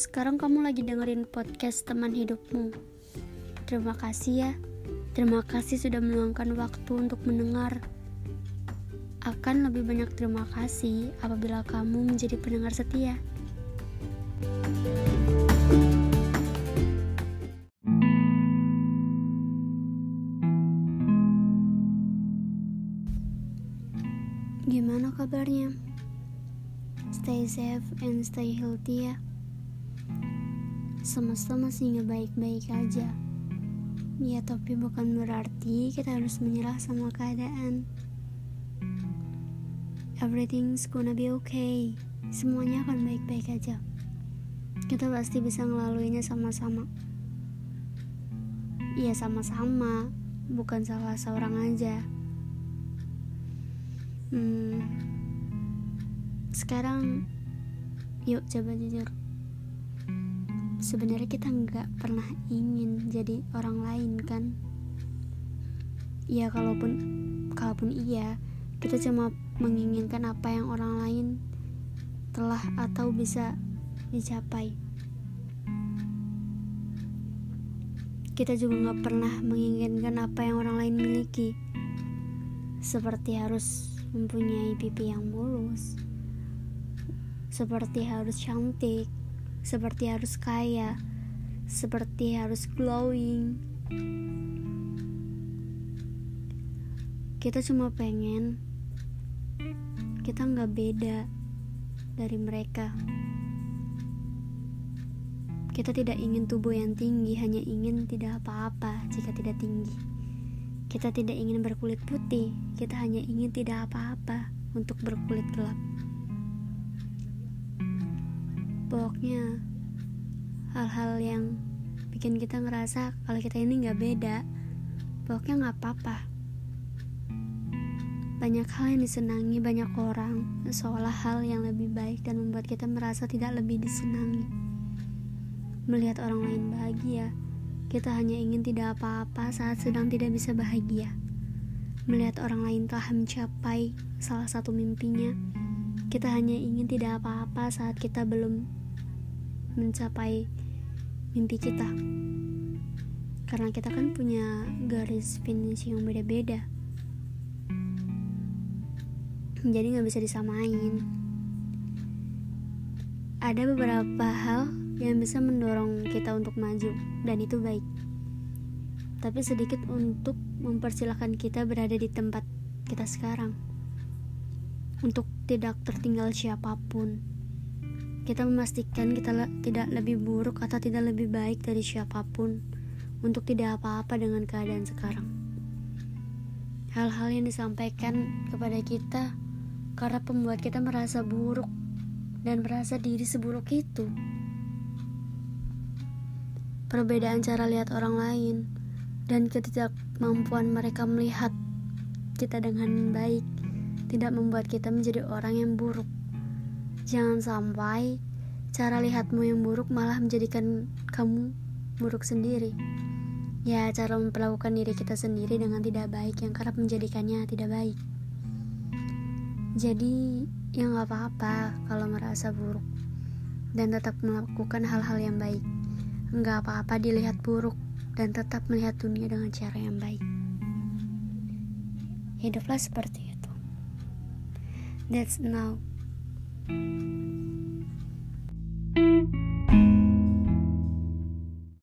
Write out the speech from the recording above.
Sekarang kamu lagi dengerin podcast teman hidupmu. Terima kasih ya. Terima kasih sudah meluangkan waktu untuk mendengar. Akan lebih banyak terima kasih apabila kamu menjadi pendengar setia. Gimana kabarnya? Stay safe and stay healthy ya. Semesta masih nggak baik-baik aja. Ya tapi bukan berarti kita harus menyerah sama keadaan. Everything's gonna be okay. Semuanya akan baik-baik aja. Kita pasti bisa ngelaluinya sama-sama. Iya sama-sama, bukan salah seorang aja. Hmm, sekarang yuk coba jujur sebenarnya kita nggak pernah ingin jadi orang lain kan? Ya kalaupun kalaupun iya kita cuma menginginkan apa yang orang lain telah atau bisa dicapai. Kita juga nggak pernah menginginkan apa yang orang lain miliki. Seperti harus mempunyai pipi yang mulus. Seperti harus cantik seperti harus kaya, seperti harus glowing. Kita cuma pengen kita nggak beda dari mereka. Kita tidak ingin tubuh yang tinggi, hanya ingin tidak apa-apa jika tidak tinggi. Kita tidak ingin berkulit putih, kita hanya ingin tidak apa-apa untuk berkulit gelap. Pokoknya hal-hal yang bikin kita ngerasa kalau kita ini nggak beda pokoknya nggak apa-apa. Banyak hal yang disenangi banyak orang seolah hal yang lebih baik dan membuat kita merasa tidak lebih disenangi. Melihat orang lain bahagia kita hanya ingin tidak apa-apa saat sedang tidak bisa bahagia. Melihat orang lain telah mencapai salah satu mimpinya kita hanya ingin tidak apa-apa saat kita belum mencapai mimpi kita. Karena kita kan punya garis finish yang beda-beda. Jadi nggak bisa disamain. Ada beberapa hal yang bisa mendorong kita untuk maju dan itu baik. Tapi sedikit untuk mempersilahkan kita berada di tempat kita sekarang. Untuk tidak tertinggal siapa pun kita memastikan kita le tidak lebih buruk atau tidak lebih baik dari siapa pun untuk tidak apa-apa dengan keadaan sekarang. Hal-hal yang disampaikan kepada kita karena pembuat kita merasa buruk dan merasa diri seburuk itu. Perbedaan cara lihat orang lain dan ketidakmampuan mereka melihat kita dengan baik tidak membuat kita menjadi orang yang buruk. Jangan sampai cara lihatmu yang buruk malah menjadikan kamu buruk sendiri. Ya, cara memperlakukan diri kita sendiri dengan tidak baik yang kerap menjadikannya tidak baik. Jadi, ya nggak apa-apa kalau merasa buruk dan tetap melakukan hal-hal yang baik. Nggak apa-apa dilihat buruk dan tetap melihat dunia dengan cara yang baik. Hiduplah seperti itu. That's now. Thank you.